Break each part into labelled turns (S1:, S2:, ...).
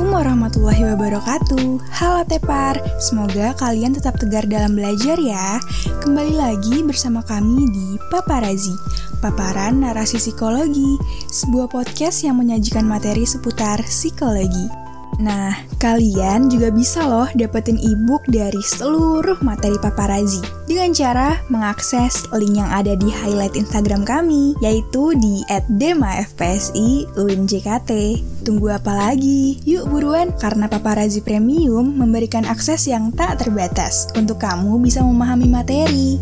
S1: Assalamualaikum warahmatullahi wabarakatuh. Halo Tepar, semoga kalian tetap tegar dalam belajar ya. Kembali lagi bersama kami di Paparazi Paparan Narasi Psikologi Sebuah podcast yang menyajikan materi seputar psikologi Nah, kalian juga bisa loh dapetin ebook dari seluruh materi paparazi dengan cara mengakses link yang ada di highlight Instagram kami, yaitu di @demafpsi_uinjkt. Tunggu apa lagi? Yuk buruan, karena paparazi premium memberikan akses yang tak terbatas untuk kamu bisa memahami materi.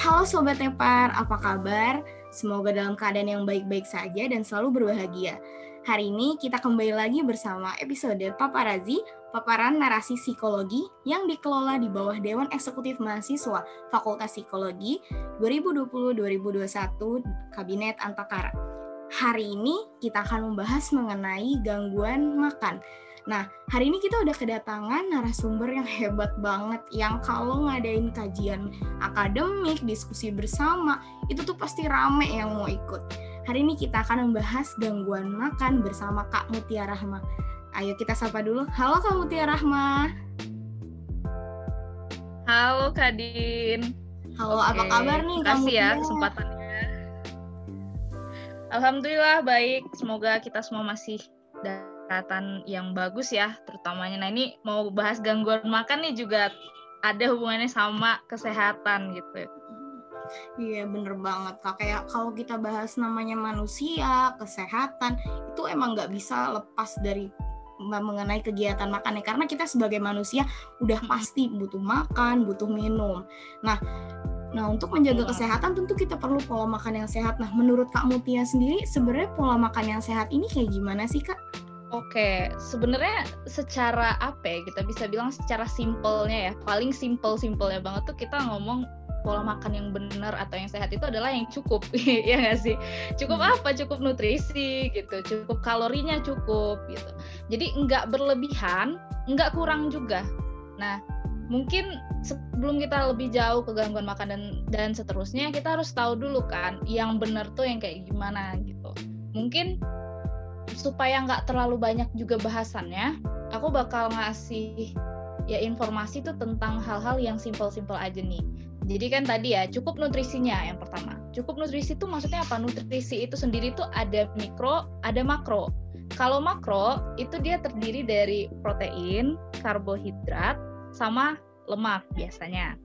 S2: Halo Sobat Tepar, apa kabar? Semoga dalam keadaan yang baik-baik saja dan selalu berbahagia. Hari ini kita kembali lagi bersama episode Paparazi, paparan narasi psikologi yang dikelola di bawah Dewan Eksekutif Mahasiswa Fakultas Psikologi 2020-2021 Kabinet Antakara. Hari ini kita akan membahas mengenai gangguan makan. Nah, hari ini kita udah kedatangan narasumber yang hebat banget yang kalau ngadain kajian akademik, diskusi bersama, itu tuh pasti rame yang mau ikut. Hari ini kita akan membahas gangguan makan bersama Kak Mutia Rahma. Ayo kita sapa dulu. Halo Kak Mutia Rahma.
S3: Halo Kak Din.
S2: Halo, Oke. apa kabar nih
S3: Kak Mutia? ya kesempatannya. Alhamdulillah baik. Semoga kita semua masih kesehatan yang bagus ya, terutamanya. Nah ini mau bahas gangguan makan nih juga ada hubungannya sama kesehatan gitu.
S2: Iya bener banget kak. Kayak kalau kita bahas namanya manusia kesehatan itu emang nggak bisa lepas dari mengenai kegiatan makan ya karena kita sebagai manusia udah pasti butuh makan butuh minum. Nah nah untuk menjaga kesehatan tentu kita perlu pola makan yang sehat. Nah menurut kak Mutia sendiri sebenarnya pola makan yang sehat ini kayak gimana sih kak?
S3: Oke, sebenarnya secara apa ya kita bisa bilang secara simpelnya ya, paling simpel-simpelnya banget tuh kita ngomong pola makan yang benar atau yang sehat itu adalah yang cukup ya nggak sih? Cukup hmm. apa? Cukup nutrisi gitu cukup kalorinya cukup gitu. Jadi nggak berlebihan nggak kurang juga. Nah mungkin sebelum kita lebih jauh ke gangguan makan dan dan seterusnya kita harus tahu dulu kan yang benar tuh yang kayak gimana gitu. Mungkin supaya nggak terlalu banyak juga bahasannya aku bakal ngasih ya informasi tuh tentang hal-hal yang simpel-simpel aja nih jadi kan tadi ya cukup nutrisinya yang pertama. Cukup nutrisi itu maksudnya apa? Nutrisi itu sendiri tuh ada mikro, ada makro. Kalau makro itu dia terdiri dari protein, karbohidrat, sama lemak biasanya.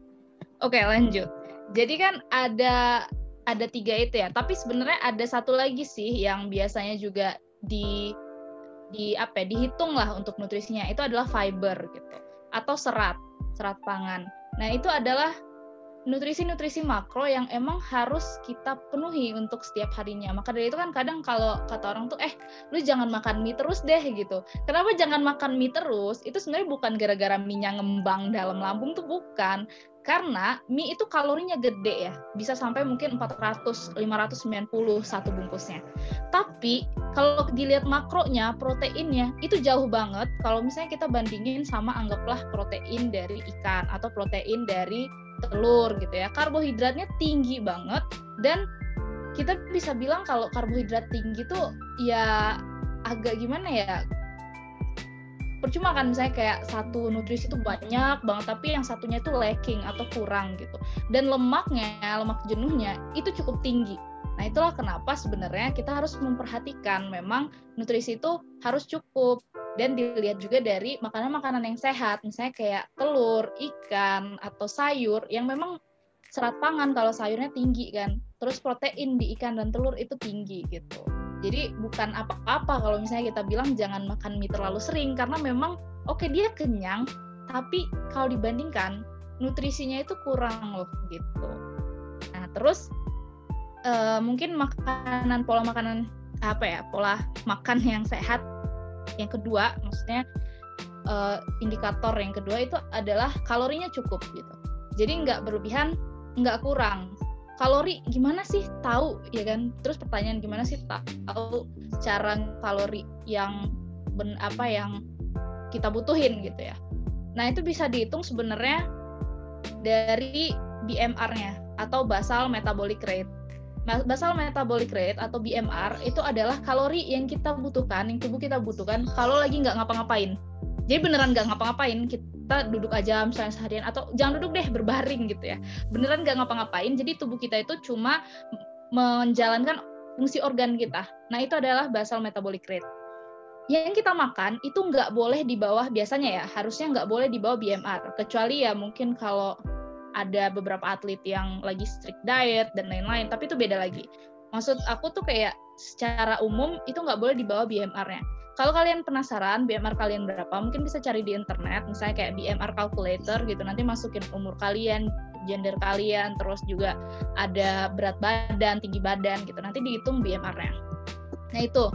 S3: Oke lanjut. Jadi kan ada ada tiga itu ya. Tapi sebenarnya ada satu lagi sih yang biasanya juga di di apa ya, dihitung lah untuk nutrisinya itu adalah fiber gitu atau serat serat pangan. Nah itu adalah nutrisi-nutrisi makro yang emang harus kita penuhi untuk setiap harinya. Maka dari itu kan kadang kalau kata orang tuh eh lu jangan makan mie terus deh gitu. Kenapa jangan makan mie terus? Itu sebenarnya bukan gara-gara mie-nya ngembang dalam lambung tuh bukan. Karena mie itu kalorinya gede ya, bisa sampai mungkin 400 590 satu bungkusnya. Tapi kalau dilihat makronya, proteinnya itu jauh banget kalau misalnya kita bandingin sama anggaplah protein dari ikan atau protein dari telur gitu ya karbohidratnya tinggi banget dan kita bisa bilang kalau karbohidrat tinggi tuh ya agak gimana ya percuma kan misalnya kayak satu nutrisi itu banyak banget tapi yang satunya itu lacking atau kurang gitu. Dan lemaknya lemak jenuhnya itu cukup tinggi. Nah itulah kenapa sebenarnya kita harus memperhatikan memang nutrisi itu harus cukup. Dan dilihat juga dari makanan-makanan yang sehat misalnya kayak telur, ikan atau sayur yang memang serat pangan kalau sayurnya tinggi kan. Terus protein di ikan dan telur itu tinggi gitu jadi bukan apa-apa kalau misalnya kita bilang jangan makan mie terlalu sering karena memang oke okay, dia kenyang tapi kalau dibandingkan nutrisinya itu kurang loh gitu. Nah terus uh, mungkin makanan pola makanan apa ya pola makan yang sehat yang kedua maksudnya uh, indikator yang kedua itu adalah kalorinya cukup gitu. Jadi nggak berlebihan nggak kurang kalori gimana sih? Tahu ya kan? Terus pertanyaan gimana sih tahu cara kalori yang ben, apa yang kita butuhin gitu ya? Nah itu bisa dihitung sebenarnya dari BMR-nya atau basal metabolic rate. Basal metabolic rate atau BMR itu adalah kalori yang kita butuhkan, yang tubuh kita butuhkan kalau lagi nggak ngapa-ngapain. Jadi beneran nggak ngapa-ngapain, kita duduk aja misalnya seharian atau jangan duduk deh berbaring gitu ya. Beneran nggak ngapa-ngapain, jadi tubuh kita itu cuma menjalankan fungsi organ kita. Nah itu adalah basal metabolic rate. Yang kita makan itu nggak boleh di bawah biasanya ya, harusnya nggak boleh di bawah BMR. Kecuali ya mungkin kalau ada beberapa atlet yang lagi strict diet dan lain-lain, tapi itu beda lagi. Maksud aku tuh kayak secara umum itu nggak boleh di bawah BMR-nya. Kalau kalian penasaran BMR kalian berapa, mungkin bisa cari di internet, misalnya kayak BMR calculator gitu. Nanti masukin umur kalian, gender kalian, terus juga ada berat badan, tinggi badan gitu. Nanti dihitung BMR-nya. Nah itu.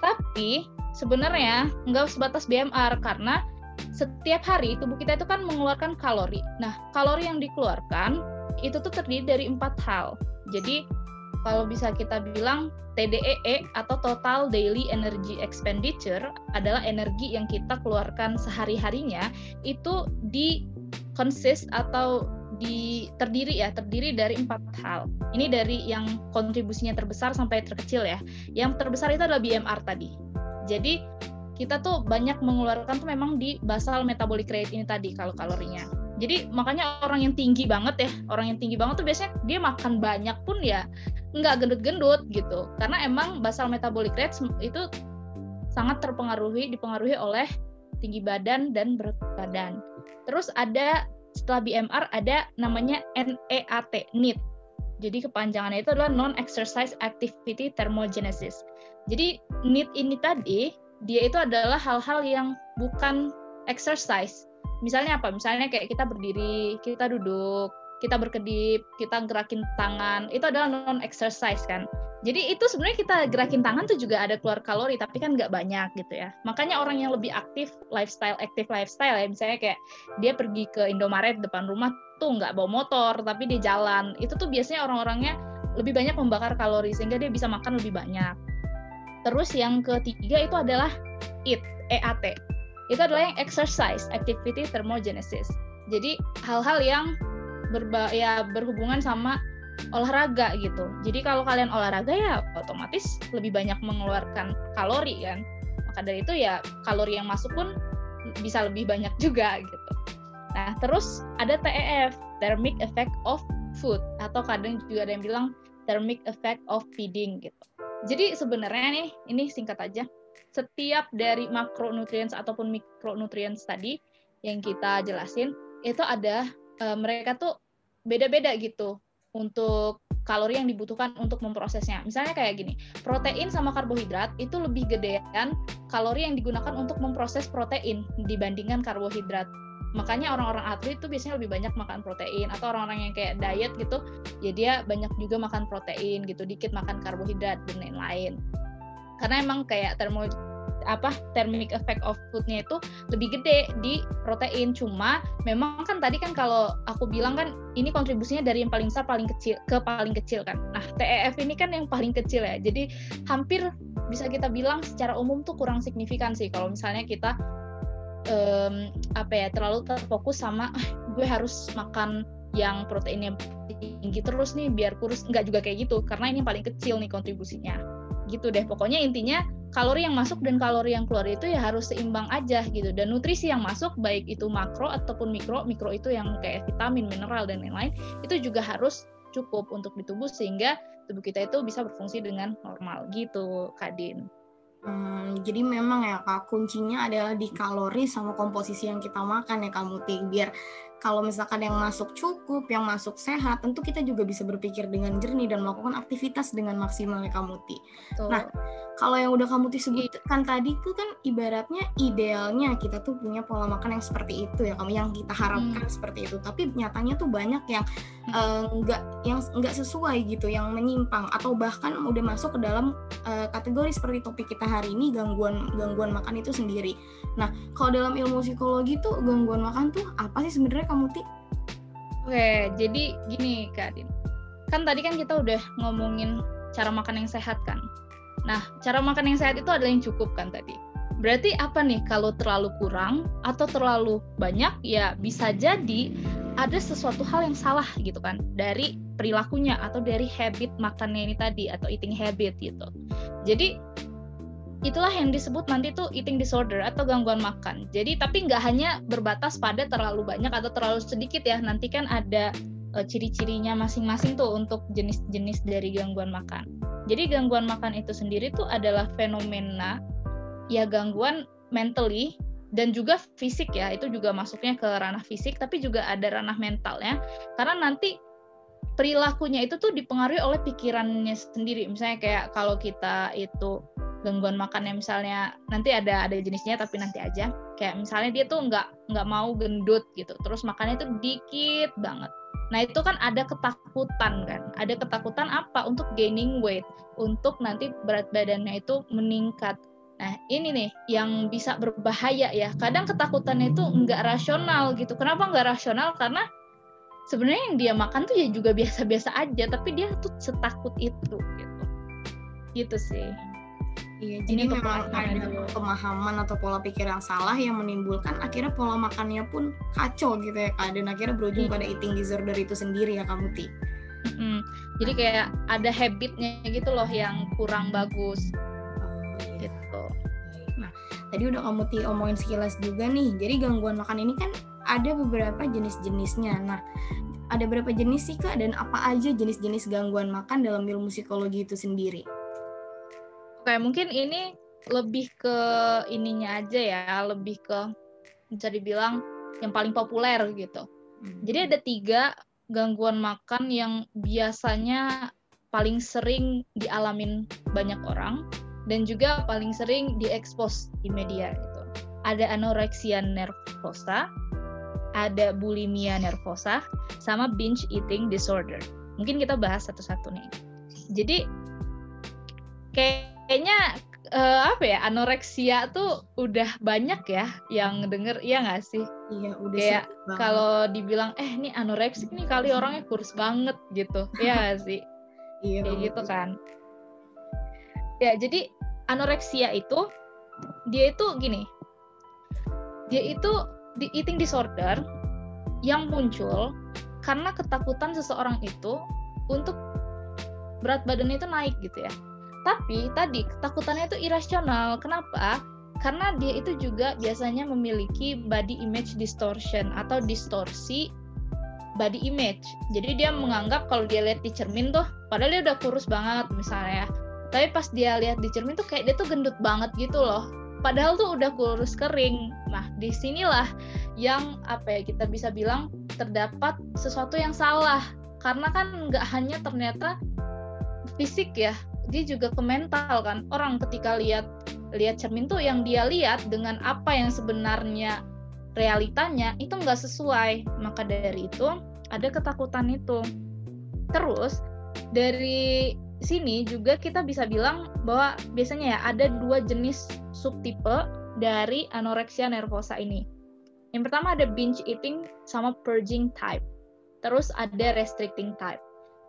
S3: Tapi sebenarnya nggak sebatas BMR karena setiap hari tubuh kita itu kan mengeluarkan kalori. Nah, kalori yang dikeluarkan itu tuh terdiri dari empat hal. Jadi kalau bisa kita bilang TDEE e atau Total Daily Energy Expenditure adalah energi yang kita keluarkan sehari-harinya itu di consist atau di terdiri ya terdiri dari empat hal. Ini dari yang kontribusinya terbesar sampai terkecil ya. Yang terbesar itu adalah BMR tadi. Jadi kita tuh banyak mengeluarkan tuh memang di basal metabolic rate ini tadi kalau kalorinya. Jadi makanya orang yang tinggi banget ya, orang yang tinggi banget tuh biasanya dia makan banyak pun ya nggak gendut-gendut gitu karena emang basal metabolic rate itu sangat terpengaruhi dipengaruhi oleh tinggi badan dan berat badan. Terus ada setelah BMR ada namanya NEAT, NEAT. Jadi kepanjangannya itu adalah non exercise activity thermogenesis. Jadi NEAT ini tadi dia itu adalah hal-hal yang bukan exercise. Misalnya apa? Misalnya kayak kita berdiri, kita duduk, kita berkedip, kita gerakin tangan, itu adalah non exercise kan. Jadi itu sebenarnya kita gerakin tangan tuh juga ada keluar kalori, tapi kan nggak banyak gitu ya. Makanya orang yang lebih aktif, lifestyle, aktif lifestyle ya, misalnya kayak dia pergi ke Indomaret depan rumah tuh nggak bawa motor, tapi dia jalan. Itu tuh biasanya orang-orangnya lebih banyak membakar kalori sehingga dia bisa makan lebih banyak. Terus yang ketiga itu adalah EAT, EAT. Itu adalah yang exercise, activity thermogenesis. Jadi hal-hal yang berba ya berhubungan sama olahraga gitu. Jadi kalau kalian olahraga ya otomatis lebih banyak mengeluarkan kalori kan. Maka dari itu ya kalori yang masuk pun bisa lebih banyak juga gitu. Nah, terus ada TEF, thermic effect of food atau kadang juga ada yang bilang thermic effect of feeding gitu. Jadi sebenarnya nih, ini singkat aja. Setiap dari makronutrients ataupun mikronutrients tadi yang kita jelasin itu ada uh, mereka tuh beda-beda gitu untuk kalori yang dibutuhkan untuk memprosesnya. Misalnya kayak gini, protein sama karbohidrat itu lebih gedean kalori yang digunakan untuk memproses protein dibandingkan karbohidrat. Makanya orang-orang atlet itu biasanya lebih banyak makan protein atau orang-orang yang kayak diet gitu, ya dia banyak juga makan protein gitu, dikit makan karbohidrat dan lain-lain. Karena emang kayak termo apa thermic effect of foodnya itu lebih gede di protein. Cuma memang kan tadi kan kalau aku bilang kan ini kontribusinya dari yang paling besar paling kecil ke paling kecil kan. Nah TEF ini kan yang paling kecil ya. Jadi hampir bisa kita bilang secara umum tuh kurang signifikan sih. Kalau misalnya kita um, apa ya terlalu terfokus sama ah, gue harus makan yang proteinnya tinggi terus nih biar kurus. Nggak juga kayak gitu karena ini yang paling kecil nih kontribusinya gitu deh pokoknya intinya kalori yang masuk dan kalori yang keluar itu ya harus seimbang aja gitu dan nutrisi yang masuk baik itu makro ataupun mikro mikro itu yang kayak vitamin mineral dan lain-lain itu juga harus cukup untuk di tubuh sehingga tubuh kita itu bisa berfungsi dengan normal gitu Kadin.
S2: Hmm, jadi memang ya kak kuncinya adalah di kalori sama komposisi yang kita makan ya kamu biar kalau misalkan yang masuk cukup, yang masuk sehat, tentu kita juga bisa berpikir dengan jernih dan melakukan aktivitas dengan maksimal ya Kamuti. Nah, kalau yang udah Kamuti sebutkan tadi itu kan ibaratnya idealnya kita tuh punya pola makan yang seperti itu ya kamu yang kita harapkan hmm. seperti itu. Tapi nyatanya tuh banyak yang enggak hmm. uh, yang enggak sesuai gitu, yang menyimpang atau bahkan udah masuk ke dalam uh, kategori seperti topik kita hari ini gangguan gangguan makan itu sendiri. Nah, kalau dalam ilmu psikologi tuh gangguan makan tuh apa sih sebenarnya kamu Ti?
S3: Oke, jadi gini Kak Adin. Kan tadi kan kita udah ngomongin cara makan yang sehat kan. Nah, cara makan yang sehat itu adalah yang cukup kan tadi. Berarti apa nih kalau terlalu kurang atau terlalu banyak ya bisa jadi ada sesuatu hal yang salah gitu kan dari perilakunya atau dari habit makannya ini tadi atau eating habit gitu. Jadi itulah yang disebut nanti tuh eating disorder atau gangguan makan. Jadi tapi nggak hanya berbatas pada terlalu banyak atau terlalu sedikit ya. Nanti kan ada uh, ciri-cirinya masing-masing tuh untuk jenis-jenis dari gangguan makan. Jadi gangguan makan itu sendiri tuh adalah fenomena ya gangguan mentally dan juga fisik ya. Itu juga masuknya ke ranah fisik tapi juga ada ranah mental ya karena nanti perilakunya itu tuh dipengaruhi oleh pikirannya sendiri. Misalnya kayak kalau kita itu gangguan makannya misalnya nanti ada ada jenisnya tapi nanti aja. Kayak misalnya dia tuh nggak nggak mau gendut gitu. Terus makannya itu dikit banget nah itu kan ada ketakutan kan ada ketakutan apa untuk gaining weight untuk nanti berat badannya itu meningkat Nah, ini nih yang bisa berbahaya ya. Kadang ketakutannya itu nggak rasional gitu. Kenapa nggak rasional? Karena sebenarnya yang dia makan tuh ya juga biasa-biasa aja, tapi dia tuh setakut itu gitu. Gitu sih.
S2: Iya, jadi ini memang ada pemahaman atau pola pikir yang salah yang menimbulkan akhirnya pola makannya pun kacau gitu ya kak. Dan akhirnya berujung iya. pada eating disorder itu sendiri ya kamu Ti.
S3: Mm-hmm. Jadi kayak ada habitnya gitu loh yang kurang bagus. Oh, iya. Gitu.
S2: Tadi udah kamu ti omongin sekilas juga nih. Jadi gangguan makan ini kan ada beberapa jenis-jenisnya. Nah, ada berapa jenis sih kak dan apa aja jenis-jenis gangguan makan dalam ilmu psikologi itu sendiri?
S3: Oke, mungkin ini lebih ke ininya aja ya, lebih ke bisa dibilang yang paling populer gitu. Hmm. Jadi ada tiga gangguan makan yang biasanya paling sering dialamin banyak orang dan juga paling sering diekspos di media itu. Ada anoreksia nervosa, ada bulimia nervosa, sama binge eating disorder. Mungkin kita bahas satu-satu nih. Jadi kayaknya uh, apa ya anoreksia tuh udah banyak ya yang denger iya nggak sih?
S2: Iya udah
S3: kayak kalau dibilang eh ini anoreksi ini kali orangnya kurus banget gitu. Iya gak sih? Iya kayak gitu kan. Ya jadi anoreksia itu dia itu gini. Dia itu di eating disorder yang muncul karena ketakutan seseorang itu untuk berat badannya itu naik gitu ya tapi tadi ketakutannya itu irasional. Kenapa? Karena dia itu juga biasanya memiliki body image distortion atau distorsi body image. Jadi dia menganggap kalau dia lihat di cermin tuh, padahal dia udah kurus banget misalnya, tapi pas dia lihat di cermin tuh kayak dia tuh gendut banget gitu loh. Padahal tuh udah kurus kering. Nah di sinilah yang apa ya kita bisa bilang terdapat sesuatu yang salah. Karena kan nggak hanya ternyata fisik ya dia juga ke mental kan orang ketika lihat lihat cermin tuh yang dia lihat dengan apa yang sebenarnya realitanya itu nggak sesuai maka dari itu ada ketakutan itu terus dari sini juga kita bisa bilang bahwa biasanya ya ada dua jenis subtipe dari anoreksia nervosa ini. Yang pertama ada binge eating sama purging type. Terus ada restricting type.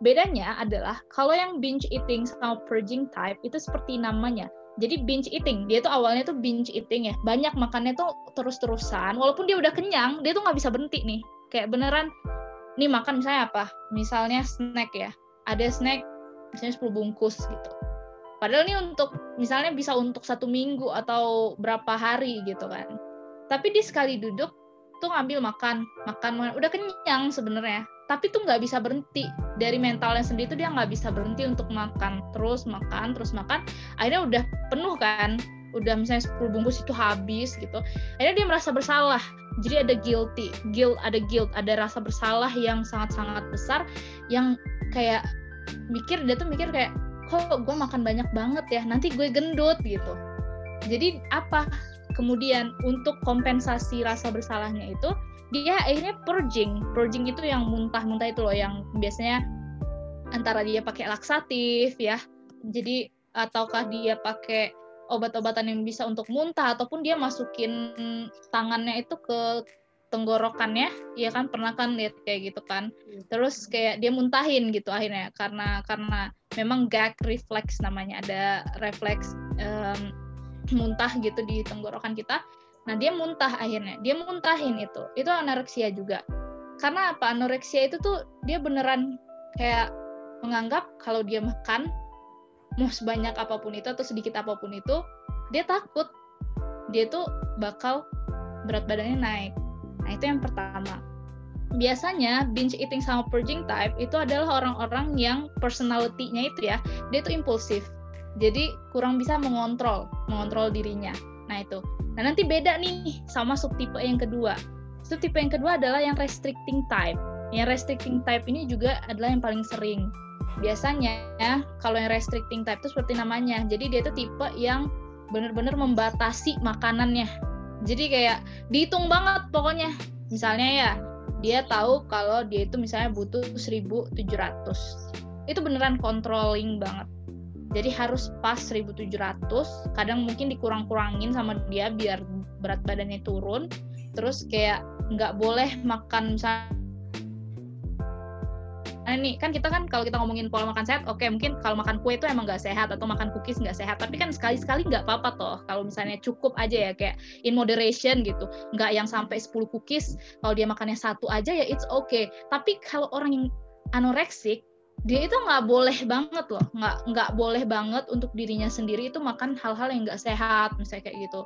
S3: Bedanya adalah kalau yang binge eating sama purging type itu seperti namanya. Jadi binge eating, dia tuh awalnya tuh binge eating ya. Banyak makannya tuh terus-terusan. Walaupun dia udah kenyang, dia tuh nggak bisa berhenti nih. Kayak beneran, nih makan misalnya apa? Misalnya snack ya. Ada snack misalnya 10 bungkus gitu padahal ini untuk misalnya bisa untuk satu minggu atau berapa hari gitu kan tapi dia sekali duduk tuh ngambil makan makan, makan. udah kenyang sebenarnya tapi tuh nggak bisa berhenti. Dari mentalnya sendiri tuh dia nggak bisa berhenti untuk makan terus makan terus makan. Akhirnya udah penuh kan. Udah misalnya 10 bungkus itu habis gitu. Akhirnya dia merasa bersalah. Jadi ada guilty. Guilt ada guilt. Ada rasa bersalah yang sangat-sangat besar. Yang kayak mikir dia tuh mikir kayak kok gue makan banyak banget ya? Nanti gue gendut gitu. Jadi apa? Kemudian untuk kompensasi rasa bersalahnya itu dia akhirnya purging. Purging itu yang muntah-muntah itu loh yang biasanya antara dia pakai laksatif ya. Jadi ataukah dia pakai obat-obatan yang bisa untuk muntah ataupun dia masukin tangannya itu ke tenggorokannya ya kan? Pernah kan lihat kayak gitu kan? Iya. terus kayak dia muntahin gitu akhirnya karena karena memang gag reflex namanya. Ada refleks um, muntah gitu di tenggorokan kita nah dia muntah akhirnya. Dia muntahin itu. Itu anoreksia juga. Karena apa? Anoreksia itu tuh dia beneran kayak menganggap kalau dia makan mau sebanyak apa pun itu atau sedikit apa pun itu dia takut. Dia tuh bakal berat badannya naik. Nah itu yang pertama. Biasanya binge eating sama purging type itu adalah orang-orang yang personality-nya itu ya dia tuh impulsif. Jadi kurang bisa mengontrol mengontrol dirinya nah itu. Nah nanti beda nih sama subtipe yang kedua. Subtipe yang kedua adalah yang restricting type. Yang restricting type ini juga adalah yang paling sering. Biasanya ya kalau yang restricting type itu seperti namanya. Jadi dia tuh tipe yang benar-benar membatasi makanannya. Jadi kayak dihitung banget pokoknya. Misalnya ya dia tahu kalau dia itu misalnya butuh 1700 itu beneran controlling banget jadi harus pas 1700 kadang mungkin dikurang-kurangin sama dia biar berat badannya turun terus kayak nggak boleh makan misalnya Nah ini kan kita kan kalau kita ngomongin pola makan sehat, oke okay, mungkin kalau makan kue itu emang nggak sehat atau makan cookies nggak sehat. Tapi kan sekali-sekali nggak apa-apa toh. Kalau misalnya cukup aja ya kayak in moderation gitu, nggak yang sampai 10 cookies. Kalau dia makannya satu aja ya it's okay. Tapi kalau orang yang anoreksik, dia itu nggak boleh banget loh, nggak nggak boleh banget untuk dirinya sendiri itu makan hal-hal yang nggak sehat misalnya kayak gitu.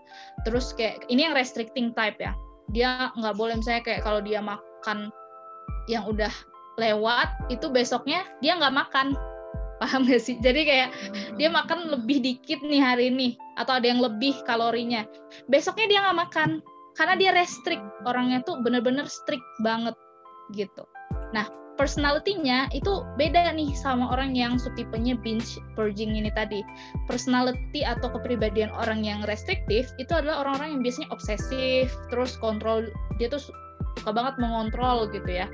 S3: Terus kayak ini yang restricting type ya, dia nggak boleh misalnya kayak kalau dia makan yang udah lewat itu besoknya dia nggak makan. Paham gak sih? Jadi kayak dia makan lebih dikit nih hari ini atau ada yang lebih kalorinya. Besoknya dia nggak makan karena dia restrict. Orangnya tuh bener-bener strict banget gitu. Nah personality-nya itu beda nih sama orang yang subtipenya binge purging ini tadi. Personality atau kepribadian orang yang restriktif itu adalah orang-orang yang biasanya obsesif, terus kontrol dia tuh suka banget mengontrol gitu ya.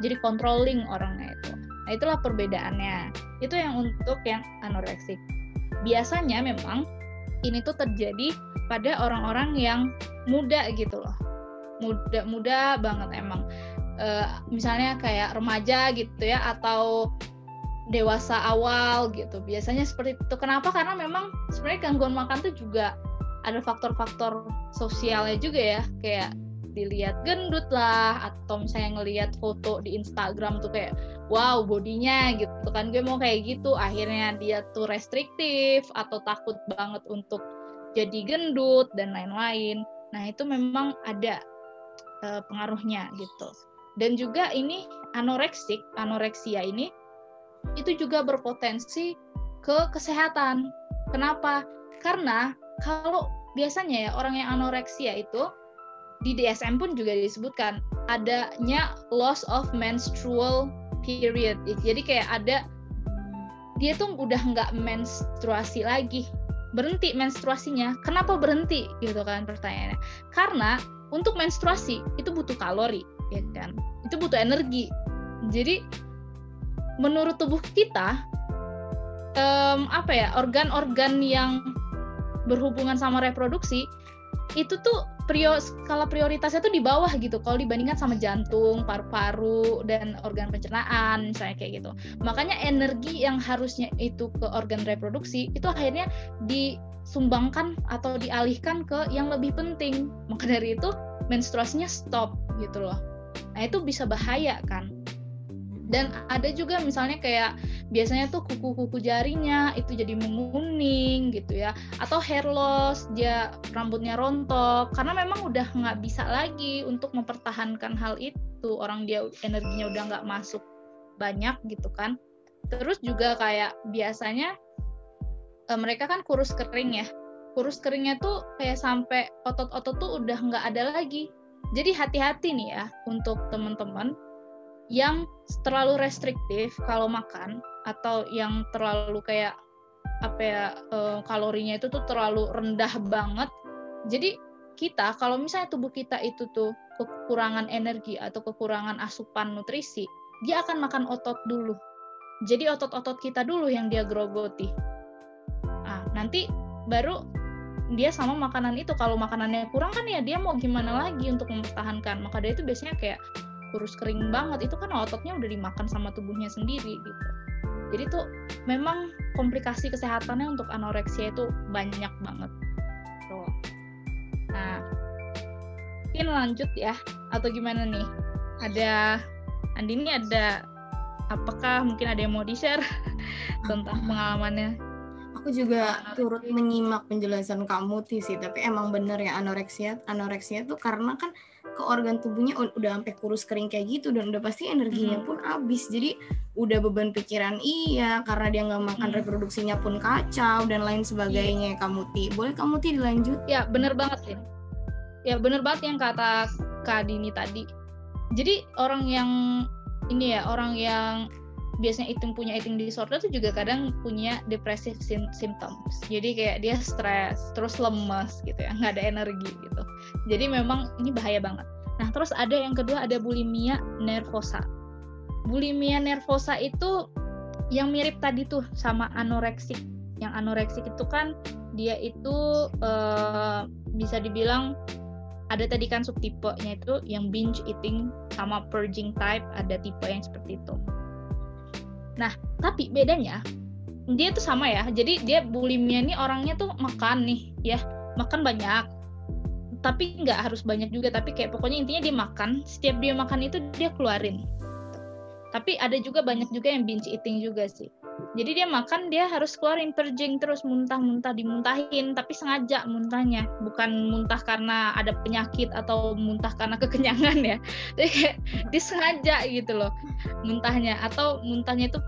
S3: Jadi controlling orangnya itu. Nah itulah perbedaannya. Itu yang untuk yang anoreksik biasanya memang ini tuh terjadi pada orang-orang yang muda gitu loh. Muda muda banget emang e, misalnya kayak remaja gitu ya atau dewasa awal gitu. Biasanya seperti itu. Kenapa? Karena memang sebenarnya gangguan makan tuh juga ada faktor-faktor sosialnya juga ya. Kayak dilihat gendut lah atau misalnya ngelihat foto di Instagram tuh kayak wow bodinya gitu kan. Gue mau kayak gitu. Akhirnya dia tuh restriktif atau takut banget untuk jadi gendut dan lain-lain. Nah itu memang ada uh, pengaruhnya gitu dan juga ini anoreksik anoreksia ini itu juga berpotensi ke kesehatan kenapa karena kalau biasanya ya orang yang anoreksia itu di DSM pun juga disebutkan adanya loss of menstrual period. Jadi kayak ada dia tuh udah nggak menstruasi lagi, berhenti menstruasinya. Kenapa berhenti? Gitu kan pertanyaannya. Karena untuk menstruasi itu butuh kalori, ya kan? Itu butuh energi. Jadi menurut tubuh kita um, apa ya organ-organ yang berhubungan sama reproduksi itu tuh prior, skala prioritasnya tuh di bawah gitu kalau dibandingkan sama jantung, paru-paru dan organ pencernaan misalnya kayak gitu. Makanya energi yang harusnya itu ke organ reproduksi itu akhirnya disumbangkan atau dialihkan ke yang lebih penting. Maka dari itu menstruasinya stop gitu loh. Nah, itu bisa bahaya kan? Dan ada juga misalnya kayak biasanya tuh kuku-kuku jarinya itu jadi menguning gitu ya. Atau hair loss dia rambutnya rontok. Karena memang udah nggak bisa lagi untuk mempertahankan hal itu. Orang dia energinya udah nggak masuk banyak gitu kan. Terus juga kayak biasanya e, mereka kan kurus kering ya. Kurus keringnya tuh kayak sampai otot-otot tuh udah nggak ada lagi jadi hati-hati nih ya untuk teman-teman yang terlalu restriktif kalau makan atau yang terlalu kayak apa ya uh, kalorinya itu tuh terlalu rendah banget. Jadi kita kalau misalnya tubuh kita itu tuh kekurangan energi atau kekurangan asupan nutrisi, dia akan makan otot dulu. Jadi otot-otot kita dulu yang dia grogoti. Nah, nanti baru dia sama makanan itu. Kalau makanannya kurang kan ya dia mau gimana lagi untuk mempertahankan. Maka dia itu biasanya kayak kurus kering banget. Itu kan ototnya udah dimakan sama tubuhnya sendiri gitu. Jadi tuh memang komplikasi kesehatannya untuk anoreksia itu banyak banget. Tuh nah mungkin lanjut ya. Atau gimana nih? Ada Andini ada apakah mungkin ada yang mau di-share tentang pengalamannya?
S2: Aku juga turut menyimak penjelasan kamu sih, tapi emang bener ya anoreksia anoreksia tuh karena kan ke organ tubuhnya udah sampai kurus kering kayak gitu dan udah pasti energinya hmm. pun habis. Jadi udah beban pikiran iya karena dia nggak makan hmm. reproduksinya pun kacau dan lain sebagainya. Iya. Kamu ti, boleh kamu ti dilanjut?
S3: Ya bener banget sih. Ya bener banget yang kata Kak Dini tadi. Jadi orang yang ini ya orang yang biasanya eating punya eating disorder tuh juga kadang punya depressive symptoms. Jadi kayak dia stres, terus lemes gitu ya, nggak ada energi gitu. Jadi memang ini bahaya banget. Nah terus ada yang kedua ada bulimia nervosa. Bulimia nervosa itu yang mirip tadi tuh sama anoreksik. Yang anoreksik itu kan dia itu uh, bisa dibilang ada tadi kan subtipenya itu yang binge eating sama purging type ada tipe yang seperti itu. Nah, tapi bedanya dia tuh sama ya. Jadi dia bulimia nih orangnya tuh makan nih, ya, makan banyak. Tapi nggak harus banyak juga, tapi kayak pokoknya intinya dia makan. Setiap dia makan itu dia keluarin. Tapi ada juga banyak juga yang binge eating juga sih. Jadi dia makan dia harus keluarin purging terus muntah-muntah dimuntahin tapi sengaja muntahnya bukan muntah karena ada penyakit atau muntah karena kekenyangan ya. Jadi kayak disengaja gitu loh muntahnya atau muntahnya itu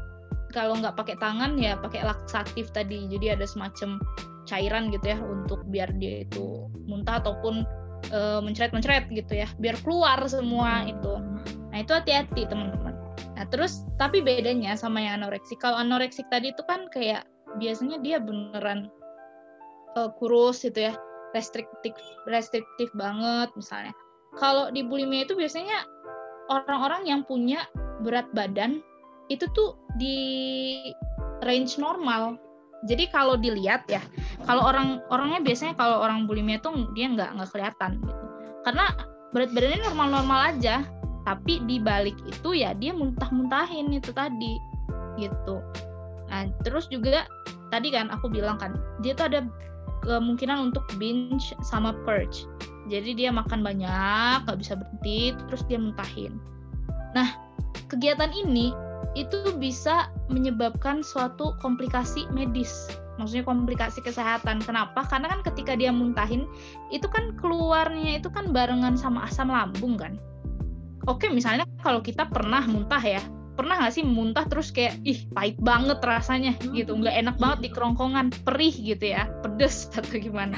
S3: kalau nggak pakai tangan ya pakai laksatif tadi. Jadi ada semacam cairan gitu ya untuk biar dia itu muntah ataupun uh, mencret-mencret gitu ya biar keluar semua itu. Nah itu hati-hati teman-teman Nah, terus tapi bedanya sama yang anoreksik. Kalau anoreksik tadi itu kan kayak biasanya dia beneran uh, kurus gitu ya, restriktif restriktif banget misalnya. Kalau di bulimia itu biasanya orang-orang yang punya berat badan itu tuh di range normal. Jadi kalau dilihat ya, kalau orang orangnya biasanya kalau orang bulimia tuh dia nggak nggak kelihatan gitu. Karena berat badannya normal-normal aja, tapi di balik itu ya dia muntah-muntahin itu tadi gitu. Nah terus juga tadi kan aku bilang kan dia tuh ada kemungkinan untuk binge sama purge. Jadi dia makan banyak gak bisa berhenti terus dia muntahin. Nah kegiatan ini itu bisa menyebabkan suatu komplikasi medis. Maksudnya komplikasi kesehatan. Kenapa? Karena kan ketika dia muntahin, itu kan keluarnya itu kan barengan sama asam lambung kan? Oke misalnya kalau kita pernah muntah ya. Pernah nggak sih muntah terus kayak ih pahit banget rasanya gitu. Nggak enak banget di kerongkongan. Perih gitu ya. Pedes atau gimana.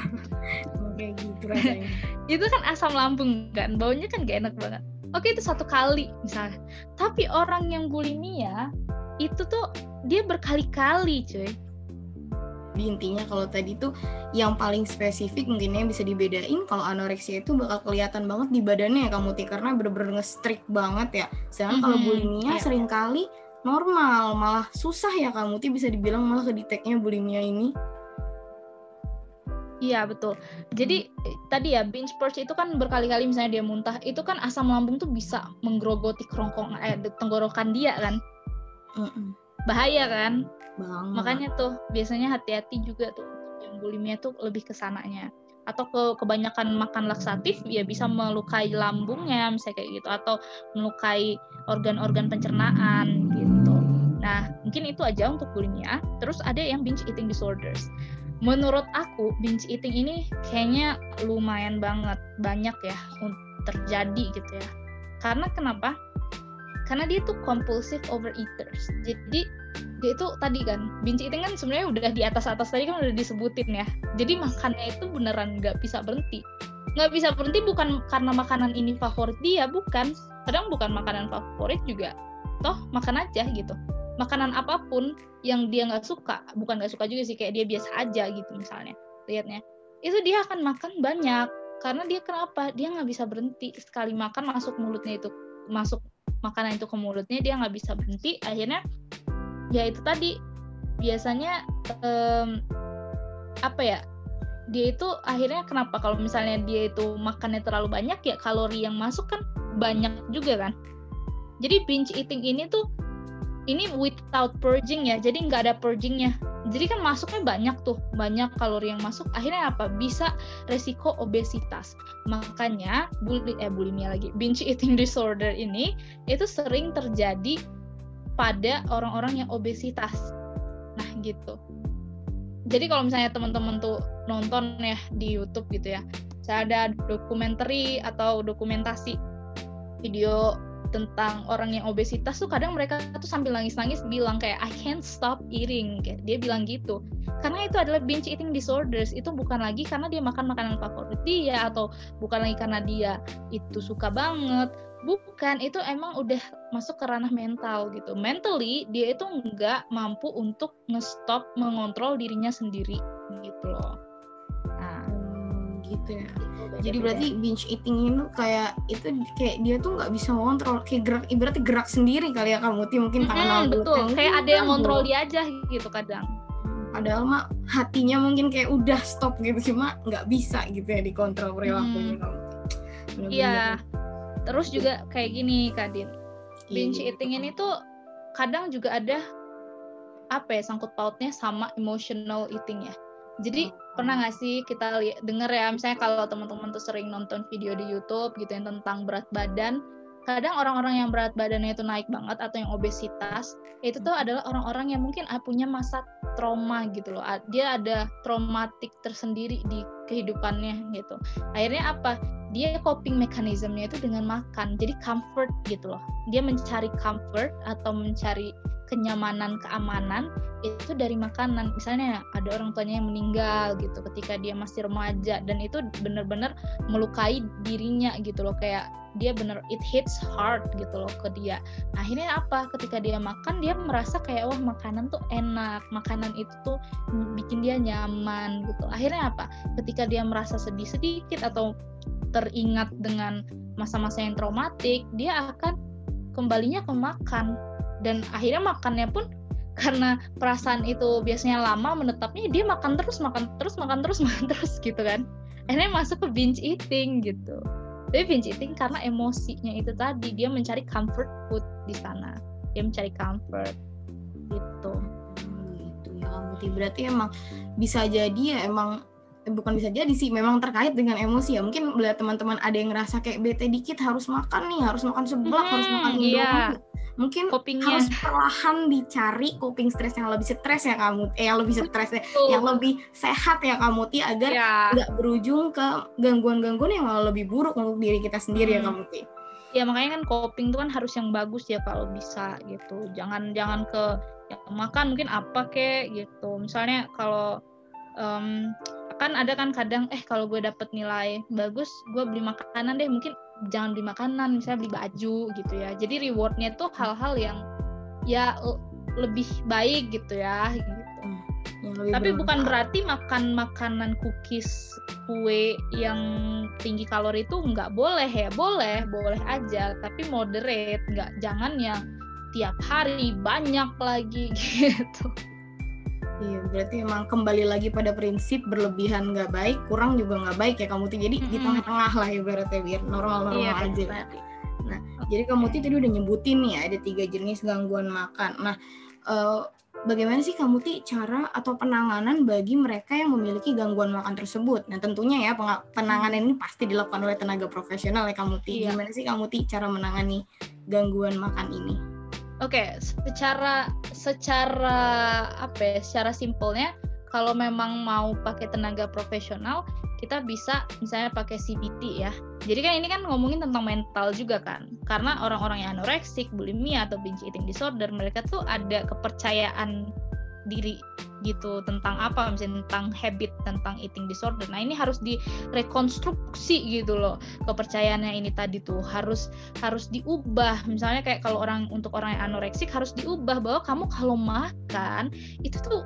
S2: Kayak gitu rasanya.
S3: Itu kan asam lambung kan? Baunya kan gak enak banget oke itu satu kali misalnya. Tapi orang yang bulimia itu tuh dia berkali-kali cuy.
S2: Intinya kalau tadi tuh yang paling spesifik mungkin yang bisa dibedain kalau anoreksia itu bakal kelihatan banget di badannya ya kamu Ti karena bener-bener nge banget ya. Sedangkan mm -hmm. kalau bulimia yeah. sering kali normal malah susah ya kamu Ti bisa dibilang malah kedeteknya bulimia ini
S3: Iya betul. Jadi tadi ya binge purge itu kan berkali-kali misalnya dia muntah, itu kan asam lambung tuh bisa menggerogoti kerongkong eh, tenggorokan dia kan. Mm -mm. Bahaya kan?
S2: Banget.
S3: Makanya tuh biasanya hati-hati juga tuh yang bulimia tuh lebih ke sananya. Atau ke kebanyakan makan laksatif ya bisa melukai lambungnya misalnya kayak gitu atau melukai organ-organ pencernaan gitu. Nah, mungkin itu aja untuk bulimia. Terus ada yang binge eating disorders. Menurut aku binge eating ini kayaknya lumayan banget banyak ya terjadi gitu ya. Karena kenapa? Karena dia tuh compulsive overeaters. Jadi dia itu tadi kan binge eating kan sebenarnya udah di atas atas tadi kan udah disebutin ya jadi makannya itu beneran nggak bisa berhenti nggak bisa berhenti bukan karena makanan ini favorit dia bukan kadang bukan makanan favorit juga toh makan aja gitu makanan apa pun yang dia nggak suka bukan nggak suka juga sih kayak dia biasa aja gitu misalnya lihatnya itu dia akan makan banyak. Karena dia kenapa? Dia nggak bisa berhenti. Sekali makan masuk mulutnya itu masuk makanan itu ke mulutnya dia nggak bisa berhenti. Akhirnya ya itu tadi. Biasanya um, apa ya? Dia itu akhirnya kenapa? Kalau misalnya dia itu makannya terlalu banyak ya kalori yang masuk kan banyak juga kan. Jadi binge eating ini tuh ini without purging ya jadi nggak ada purgingnya. Jadi kan masuknya banyak tuh banyak kalori yang masuk. Akhirnya apa? Bisa resiko obesitas. Makanya bully eh bulimia lagi binge eating disorder ini itu sering terjadi pada orang-orang yang obesitas. Nah gitu. Jadi kalau misalnya teman-teman tuh nonton ya di YouTube gitu ya saya ada dokumenter atau dokumentasi video tentang orang yang obesitas tuh kadang mereka tuh sambil nangis-nangis bilang kayak I can't stop eating. Kayak dia bilang gitu. Karena itu adalah binge eating disorders. Itu bukan lagi karena dia makan makanan favorit dia atau bukan lagi karena dia itu suka banget. Bukan itu emang udah masuk ke ranah mental gitu. Mentally dia itu nggak mampu untuk ngestop mengontrol dirinya sendiri gitu loh
S2: gitu ya. Jadi berarti binge eating itu kayak itu kayak dia tuh nggak bisa ngontrol kayak gerak ibaratnya gerak sendiri kali ya kamu ti mungkin
S3: tangan hmm, betul. kayak ada yang ngontrol dia aja gitu kadang.
S2: Padahal mah hatinya mungkin kayak udah stop gitu cuma nggak bisa gitu ya dikontrol perilakunya hmm. kamu
S3: iya. Terus juga kayak gini Kadin binge iya. eating ini tuh kadang juga ada apa ya sangkut pautnya sama emotional eating ya jadi pernah nggak sih kita denger ya misalnya kalau teman-teman tuh sering nonton video di YouTube gitu yang tentang berat badan kadang orang-orang yang berat badannya itu naik banget atau yang obesitas itu tuh adalah orang-orang yang mungkin punya masa trauma gitu loh. Dia ada traumatik tersendiri di kehidupannya gitu. Akhirnya apa dia coping mekanismenya itu dengan makan jadi comfort gitu loh. Dia mencari comfort atau mencari kenyamanan keamanan itu dari makanan. Misalnya ada orang tuanya yang meninggal gitu ketika dia masih remaja dan itu benar-benar melukai dirinya gitu loh. Kayak dia bener it hits hard gitu loh ke dia. Nah, akhirnya apa? Ketika dia makan dia merasa kayak wah makanan tuh enak makanan itu tuh bikin dia nyaman gitu. Akhirnya apa? Ketika dia merasa sedih sedikit atau teringat dengan masa-masa yang traumatik dia akan kembalinya ke makan. Dan akhirnya makannya pun karena perasaan itu biasanya lama menetapnya dia makan terus makan terus makan terus makan terus gitu kan. Akhirnya masuk ke binge eating gitu. Tapi binge eating karena emosinya itu tadi dia mencari comfort food di sana. Dia mencari comfort gitu.
S2: Gitu ya kamu berarti emang bisa jadi ya emang bukan bisa jadi sih memang terkait dengan emosi ya mungkin bila teman-teman ada yang ngerasa kayak bete dikit harus makan nih harus makan seblak hmm, harus makan
S3: hmm, iya
S2: mungkin Copingnya. harus perlahan dicari coping stress yang lebih stres ya kamu eh yang lebih stres ya, yang lebih sehat ya kamu ti agar iya. nggak ya. berujung ke gangguan-gangguan yang malah lebih buruk untuk diri kita sendiri ya, hmm. ya kamu ti
S3: ya makanya kan coping itu kan harus yang bagus ya kalau bisa gitu jangan jangan ke yang makan mungkin apa kek gitu misalnya kalau um, kan ada kan kadang eh kalau gue dapet nilai bagus gue beli makanan deh mungkin jangan beli makanan misalnya beli baju gitu ya. Jadi rewardnya tuh hal-hal yang ya lebih baik gitu ya gitu. Hmm, tapi bukan berarti makan makanan cookies kue yang tinggi kalori itu nggak boleh ya. Boleh boleh aja tapi moderate. Nggak jangan yang tiap hari banyak lagi gitu
S2: Iya, berarti emang kembali lagi pada prinsip berlebihan nggak baik, kurang juga nggak baik ya kamu tuh. Jadi mm-hmm. di tengah-tengah lah ibaratnya biar normal-normal iya, aja. Berarti. Nah, okay. jadi kamu tuh tadi udah nyebutin nih ya, ada tiga jenis gangguan makan. Nah, uh, bagaimana sih kamu tuh cara atau penanganan bagi mereka yang memiliki gangguan makan tersebut? Nah, tentunya ya penanganan ini pasti dilakukan oleh tenaga profesional ya kamu tuh. Iya. Gimana sih kamu tuh cara menangani gangguan makan ini?
S3: Oke, okay, secara secara apa ya? Secara simpelnya kalau memang mau pakai tenaga profesional, kita bisa misalnya pakai CBT ya. Jadi kan ini kan ngomongin tentang mental juga kan. Karena orang-orang yang anoreksik, bulimia atau binge eating disorder, mereka tuh ada kepercayaan diri gitu tentang apa misalnya tentang habit tentang eating disorder. Nah ini harus direkonstruksi gitu loh kepercayaannya ini tadi tuh. Harus harus diubah. Misalnya kayak kalau orang untuk orang yang anoreksik harus diubah bahwa kamu kalau makan itu tuh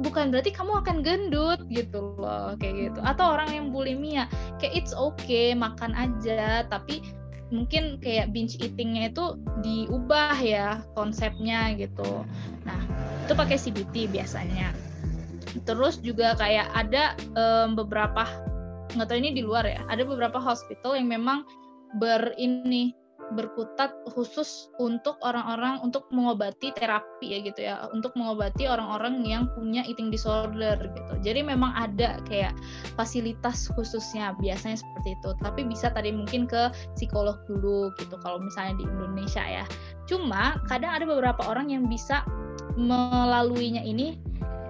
S3: bukan berarti kamu akan gendut gitu loh kayak gitu. Atau orang yang bulimia kayak it's okay makan aja tapi mungkin kayak binge eatingnya itu diubah ya konsepnya gitu. Nah itu pakai CBT biasanya. Terus juga kayak ada um, beberapa nggak tahu ini di luar ya ada beberapa hospital yang memang ber ini berkutat khusus untuk orang-orang untuk mengobati terapi ya gitu ya. Untuk mengobati orang-orang yang punya eating disorder gitu. Jadi memang ada kayak fasilitas khususnya biasanya seperti itu. Tapi bisa tadi mungkin ke psikolog dulu gitu kalau misalnya di Indonesia ya. Cuma kadang ada beberapa orang yang bisa melaluinya ini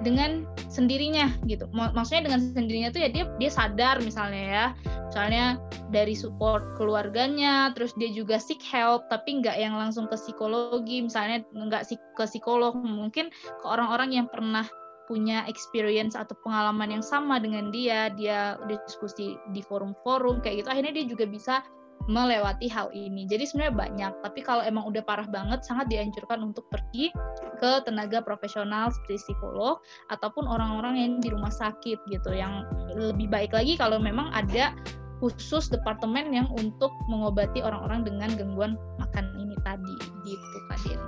S3: dengan sendirinya gitu. Maksudnya dengan sendirinya tuh ya dia dia sadar misalnya ya, misalnya dari support keluarganya, terus dia juga seek help tapi nggak yang langsung ke psikologi, misalnya nggak ke psikolog, mungkin ke orang-orang yang pernah punya experience atau pengalaman yang sama dengan dia, dia diskusi di forum-forum kayak gitu, akhirnya dia juga bisa melewati hal ini. Jadi sebenarnya banyak, tapi kalau emang udah parah banget sangat dianjurkan untuk pergi ke tenaga profesional seperti psikolog ataupun orang-orang yang di rumah sakit gitu. Yang lebih baik lagi kalau memang ada khusus departemen yang untuk mengobati orang-orang dengan gangguan makan ini tadi gitu Kak Din.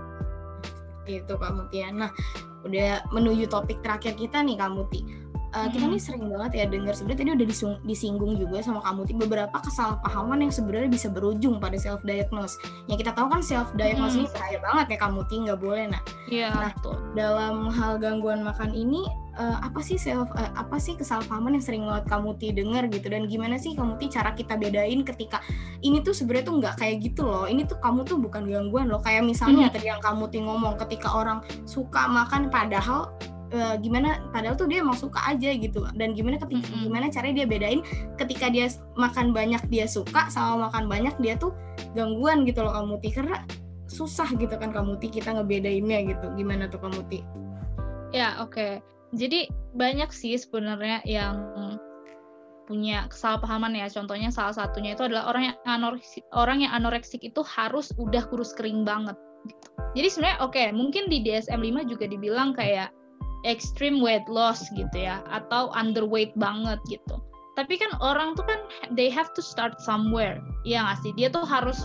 S2: Itu Kak Mutia. Nah, udah menuju topik terakhir kita nih Kak Muti uh, kita nih sering banget ya dengar sebenarnya tadi udah disung, disinggung juga sama kamu beberapa kesalahpahaman yang sebenarnya bisa berujung pada self diagnose. Yang kita tahu kan self diagnose hmm. ini bahaya banget ya kamu nggak boleh nah.
S3: Iya.
S2: Nah
S3: betul.
S2: dalam hal gangguan makan ini uh, apa sih self uh, apa sih kesalahpahaman yang sering banget kamu dengar gitu dan gimana sih kamu cara kita bedain ketika ini tuh sebenarnya tuh nggak kayak gitu loh. Ini tuh kamu tuh bukan gangguan loh. Kayak misalnya hmm. tadi yang kamu ngomong ketika orang suka makan padahal uh, gimana padahal tuh dia emang suka aja gitu dan gimana ketika mm -hmm. gimana caranya dia bedain ketika dia makan banyak dia suka sama makan banyak dia tuh gangguan gitu loh kamu karena susah gitu kan kamu ti kita ngebedainnya gitu gimana tuh kamu ti
S3: ya oke okay. jadi banyak sih sebenarnya yang punya kesalahpahaman ya contohnya salah satunya itu adalah orang yang anoreksik orang yang anoreksik itu harus udah kurus kering banget gitu. Jadi sebenarnya oke, okay, mungkin di DSM 5 juga dibilang kayak extreme weight loss gitu ya atau underweight banget gitu tapi kan orang tuh kan they have to start somewhere ya nggak sih dia tuh harus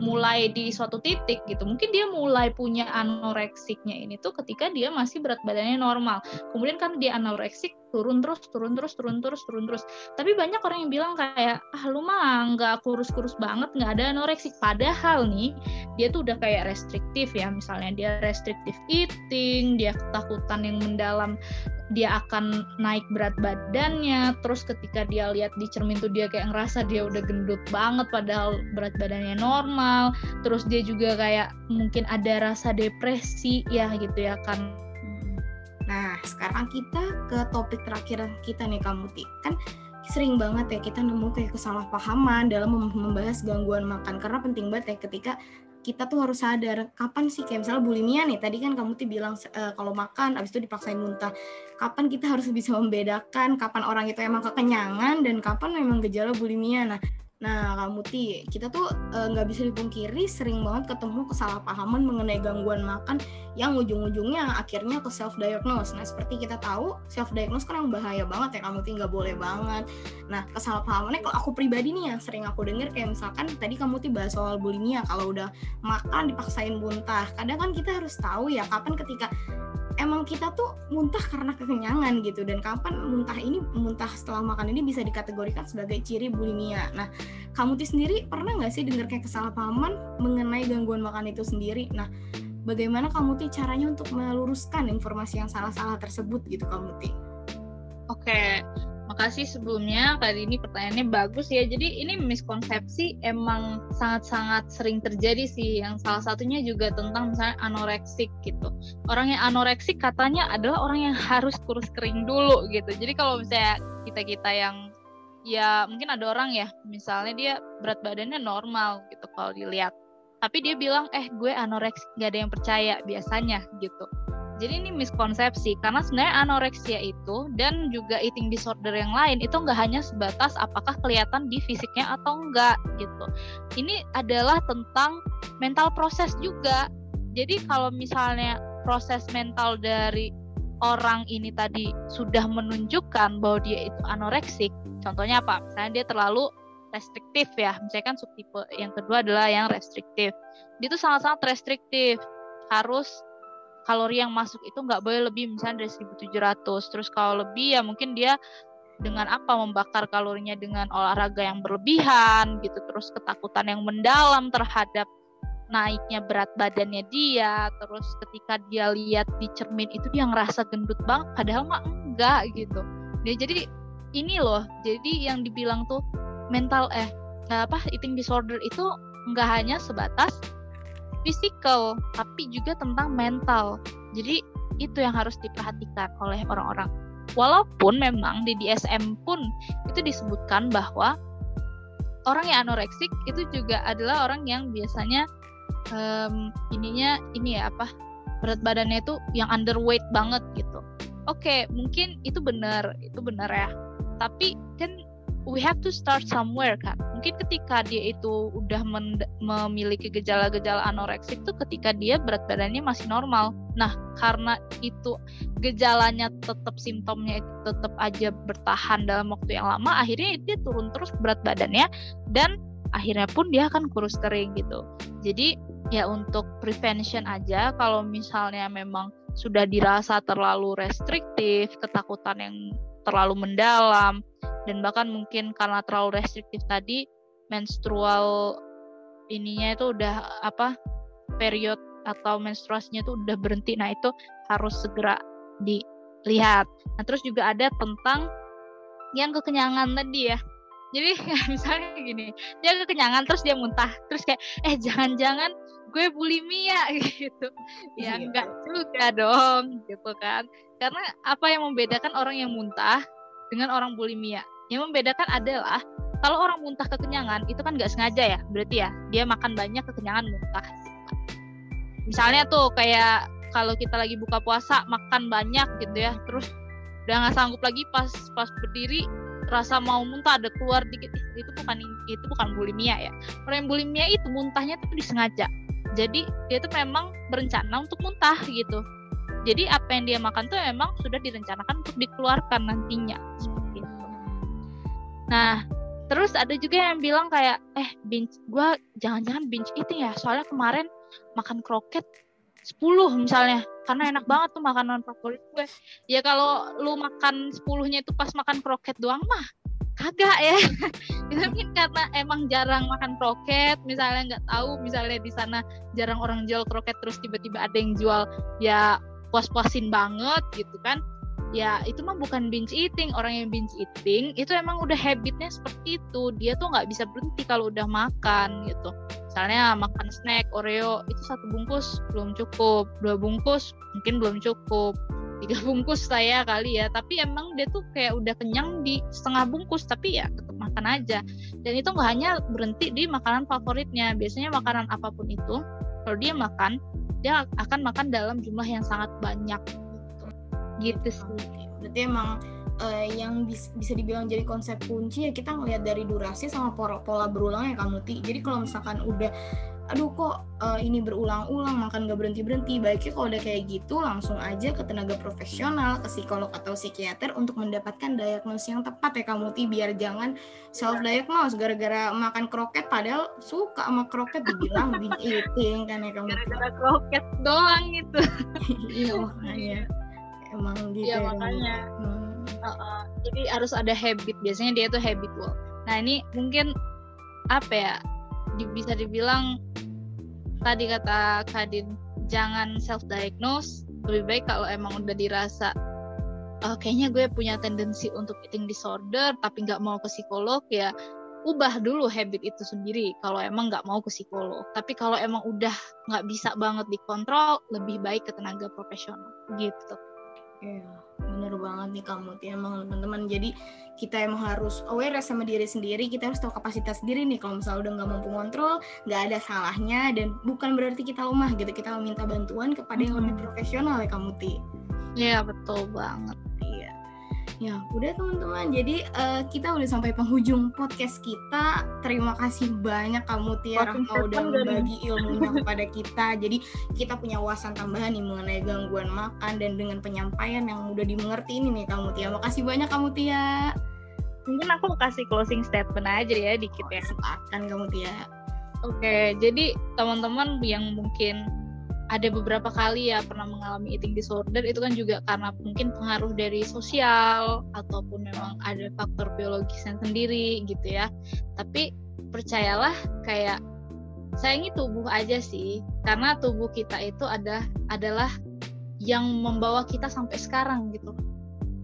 S3: mulai di suatu titik gitu. Mungkin dia mulai punya anoreksiknya ini tuh ketika dia masih berat badannya normal. Kemudian kan dia anoreksik turun terus, turun terus, turun terus, turun terus. Tapi banyak orang yang bilang kayak ah lu mah nggak kurus-kurus banget, nggak ada anoreksik. Padahal nih dia tuh udah kayak restriktif ya. Misalnya dia restriktif eating, dia ketakutan yang mendalam dia akan naik berat badannya terus ketika dia lihat di cermin tuh dia kayak ngerasa dia udah gendut banget padahal berat badannya normal terus dia juga kayak mungkin ada rasa depresi ya gitu ya kan
S2: nah sekarang kita ke topik terakhir kita nih kamu Ti kan sering banget ya kita nemu kayak kesalahpahaman dalam membahas gangguan makan. Karena penting banget ya ketika kita tuh harus sadar kapan sih kayak misalnya bulimia nih. Tadi kan kamu tuh bilang uh, kalau makan abis itu dipaksain muntah. Kapan kita harus bisa membedakan kapan orang itu emang kekenyangan dan kapan memang gejala bulimia? Nah Nah, Kak Muti, kita tuh eh, nggak e, bisa dipungkiri sering banget ketemu kesalahpahaman mengenai gangguan makan yang ujung-ujungnya akhirnya ke self diagnose. Nah, seperti kita tahu, self diagnose kan yang bahaya banget ya, Kak Muti nggak boleh banget. Nah, kesalahpahamannya kalau aku pribadi nih yang sering aku dengar kayak misalkan tadi Kak Muti bahas soal bulimia, kalau udah makan dipaksain muntah. Kadang kan kita harus tahu ya kapan ketika emang kita tuh muntah karena kekenyangan gitu dan kapan muntah ini muntah setelah makan ini bisa dikategorikan sebagai ciri bulimia. Nah, kamu tuh sendiri pernah nggak sih dengar kayak kesalahpahaman mengenai gangguan makan itu sendiri? Nah, bagaimana kamu tuh caranya untuk meluruskan informasi yang salah-salah tersebut gitu kamu tuh?
S3: Oke, makasih sebelumnya. Kali ini pertanyaannya bagus ya. Jadi ini miskonsepsi emang sangat-sangat sering terjadi sih. Yang salah satunya juga tentang misalnya anoreksik gitu. Orang yang anoreksik katanya adalah orang yang harus kurus kering dulu gitu. Jadi kalau misalnya kita kita yang ya mungkin ada orang ya misalnya dia berat badannya normal gitu kalau dilihat tapi dia bilang eh gue anoreksik gak ada yang percaya biasanya gitu jadi ini miskonsepsi karena sebenarnya anoreksia itu dan juga eating disorder yang lain itu nggak hanya sebatas apakah kelihatan di fisiknya atau enggak gitu. Ini adalah tentang mental proses juga. Jadi kalau misalnya proses mental dari orang ini tadi sudah menunjukkan bahwa dia itu anoreksik, contohnya apa? Misalnya dia terlalu restriktif ya, misalnya kan subtipe yang kedua adalah yang restriktif. Dia itu sangat-sangat restriktif, harus kalori yang masuk itu nggak boleh lebih misalnya dari 1700 terus kalau lebih ya mungkin dia dengan apa membakar kalorinya dengan olahraga yang berlebihan gitu terus ketakutan yang mendalam terhadap naiknya berat badannya dia terus ketika dia lihat di cermin itu dia ngerasa gendut banget padahal mah enggak gitu. Dia jadi ini loh jadi yang dibilang tuh mental eh apa eating disorder itu enggak hanya sebatas fisikal tapi juga tentang mental. Jadi itu yang harus diperhatikan oleh orang-orang. Walaupun memang di DSM pun itu disebutkan bahwa orang yang anoreksik itu juga adalah orang yang biasanya um, ininya ini ya apa berat badannya itu yang underweight banget gitu. Oke, okay, mungkin itu benar, itu benar ya. Tapi kan we have to start somewhere kan. Mungkin ketika dia itu udah memiliki gejala-gejala anoreksik itu ketika dia berat badannya masih normal. Nah, karena itu gejalanya tetap simptomnya tetap aja bertahan dalam waktu yang lama, akhirnya dia turun terus berat badannya dan akhirnya pun dia akan kurus kering gitu. Jadi ya untuk prevention aja kalau misalnya memang sudah dirasa terlalu restriktif, ketakutan yang terlalu mendalam dan bahkan mungkin karena terlalu restriktif tadi menstrual ininya itu udah apa period atau menstruasinya itu udah berhenti. Nah, itu harus segera dilihat. Nah, terus juga ada tentang yang kekenyangan tadi ya jadi misalnya gini dia kekenyangan terus dia muntah. Terus kayak eh jangan-jangan gue bulimia gitu. Ya iya. enggak juga dong gitu kan. Karena apa yang membedakan orang yang muntah dengan orang bulimia yang membedakan adalah kalau orang muntah kekenyangan itu kan nggak sengaja ya berarti ya dia makan banyak kekenyangan muntah. Misalnya tuh kayak kalau kita lagi buka puasa makan banyak gitu ya terus udah nggak sanggup lagi pas pas berdiri rasa mau muntah ada keluar dikit itu bukan itu bukan bulimia ya. Orang yang bulimia itu muntahnya tuh disengaja. Jadi dia tuh memang berencana untuk muntah gitu. Jadi apa yang dia makan tuh memang sudah direncanakan untuk dikeluarkan nantinya. Seperti itu. Nah terus ada juga yang bilang kayak eh binge gue jangan-jangan binge eating ya soalnya kemarin makan kroket 10 misalnya. Karena enak banget tuh makanan favorit gue. Ya kalau lu makan 10-nya itu pas makan kroket doang mah kagak ya. Itu mungkin karena emang jarang makan kroket misalnya nggak tahu misalnya di sana jarang orang jual kroket terus tiba-tiba ada yang jual ya puas-puasin banget gitu kan ya itu mah bukan binge eating. Orang yang binge eating itu emang udah habitnya seperti itu. Dia tuh nggak bisa berhenti kalau udah makan gitu. Misalnya makan snack Oreo itu satu bungkus belum cukup. Dua bungkus mungkin belum cukup. Tiga bungkus saya kali ya. Tapi emang dia tuh kayak udah kenyang di setengah bungkus tapi ya tetap makan aja. Dan itu nggak hanya berhenti di makanan favoritnya. Biasanya makanan apa pun itu kalau dia makan dia akan makan dalam jumlah yang sangat banyak
S2: gitu sih. Berarti emang uh, yang bis, bisa dibilang jadi konsep kunci ya kita ngelihat dari durasi sama pola, pola berulang ya kamu ti jadi kalau misalkan udah aduh kok uh, ini berulang-ulang makan gak berhenti berhenti baiknya kalau udah kayak gitu langsung aja ke tenaga profesional ke psikolog atau psikiater untuk mendapatkan diagnosis yang tepat ya kamu ti biar jangan self diagnose gara-gara makan kroket padahal suka sama kroket dibilang binge eating kan ya kamu
S3: gara-gara kroket doang gitu
S2: iya makanya emang gitu
S3: ya, makanya. Hmm. uh, uh, jadi harus ada habit. Biasanya dia tuh habitual nah ini mungkin apa ya? Di, bisa dibilang tadi kata Kadin jangan self diagnose lebih baik kalau emang udah dirasa uh, kayaknya gue punya tendensi untuk eating disorder tapi nggak mau ke psikolog ya ubah dulu habit itu sendiri. Kalau emang nggak mau ke psikolog. Tapi kalau emang udah nggak bisa banget dikontrol lebih baik ke tenaga profesional. Gitu
S2: Iya, bener banget nih kamu tuh emang teman-teman. Jadi kita emang harus aware sama diri sendiri. Kita harus tahu kapasitas diri nih. Kalau misalnya udah nggak mampu kontrol, nggak ada salahnya dan bukan berarti kita lemah gitu. Kita meminta bantuan kepada yang lebih profesional ya kamu Ti.
S3: Iya betul banget.
S2: Ya, udah teman-teman. Jadi uh, kita udah sampai penghujung podcast kita. Terima kasih banyak kamu Tiara Rahma udah berbagi ilmunya kepada kita. Jadi kita punya wawasan tambahan nih mengenai gangguan makan dan dengan penyampaian yang mudah dimengerti ini nih kamu Tia. Makasih banyak kamu Tia.
S3: Mungkin aku kasih closing statement aja ya dikit ya.
S2: Silakan kamu Tia.
S3: Oke, jadi teman-teman yang mungkin ada beberapa kali ya pernah mengalami eating disorder itu kan juga karena mungkin pengaruh dari sosial ataupun memang ada faktor biologisnya sendiri gitu ya. Tapi percayalah kayak sayangi tubuh aja sih karena tubuh kita itu ada adalah yang membawa kita sampai sekarang gitu.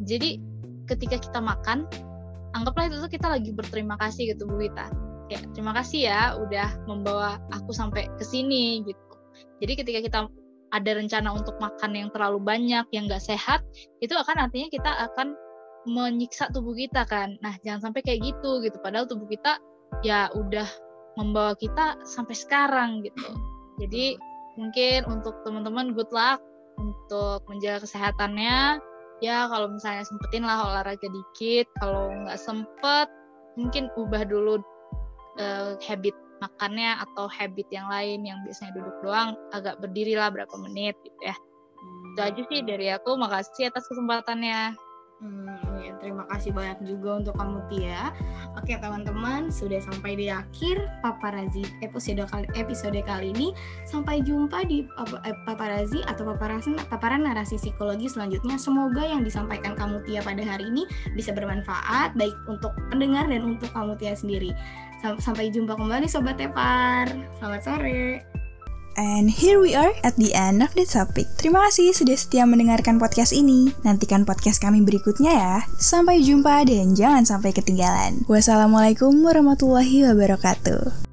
S3: Jadi ketika kita makan anggaplah itu kita lagi berterima kasih gitu Bu Wita ya terima kasih ya udah membawa aku sampai ke sini gitu jadi ketika kita ada rencana untuk makan yang terlalu banyak, yang nggak sehat, itu akan artinya kita akan menyiksa tubuh kita kan. Nah, jangan sampai kayak gitu gitu. Padahal tubuh kita ya udah membawa kita sampai sekarang gitu. Jadi mungkin untuk teman-teman good luck untuk menjaga kesehatannya. Ya kalau misalnya sempetin lah olahraga dikit. Kalau nggak sempet mungkin ubah dulu uh, habit makannya atau habit yang lain yang biasanya duduk doang agak berdiri lah berapa menit gitu ya hmm. itu aja sih dari aku makasih atas kesempatannya
S2: Hmm, ya, terima kasih banyak juga untuk kamu Tia. Oke teman-teman, sudah sampai di akhir paparazi episode kali episode kali ini. Sampai jumpa di eh, paparazi atau paparan paparan narasi psikologi selanjutnya. Semoga yang disampaikan kamu Tia pada hari ini bisa bermanfaat baik untuk pendengar dan untuk kamu Tia sendiri. Sampai jumpa kembali Sobat Tepar. Selamat sore.
S1: And here we are at the end of the topic. Terima kasih sudah setia mendengarkan podcast ini. Nantikan podcast kami berikutnya ya. Sampai jumpa dan jangan sampai ketinggalan. Wassalamualaikum warahmatullahi wabarakatuh.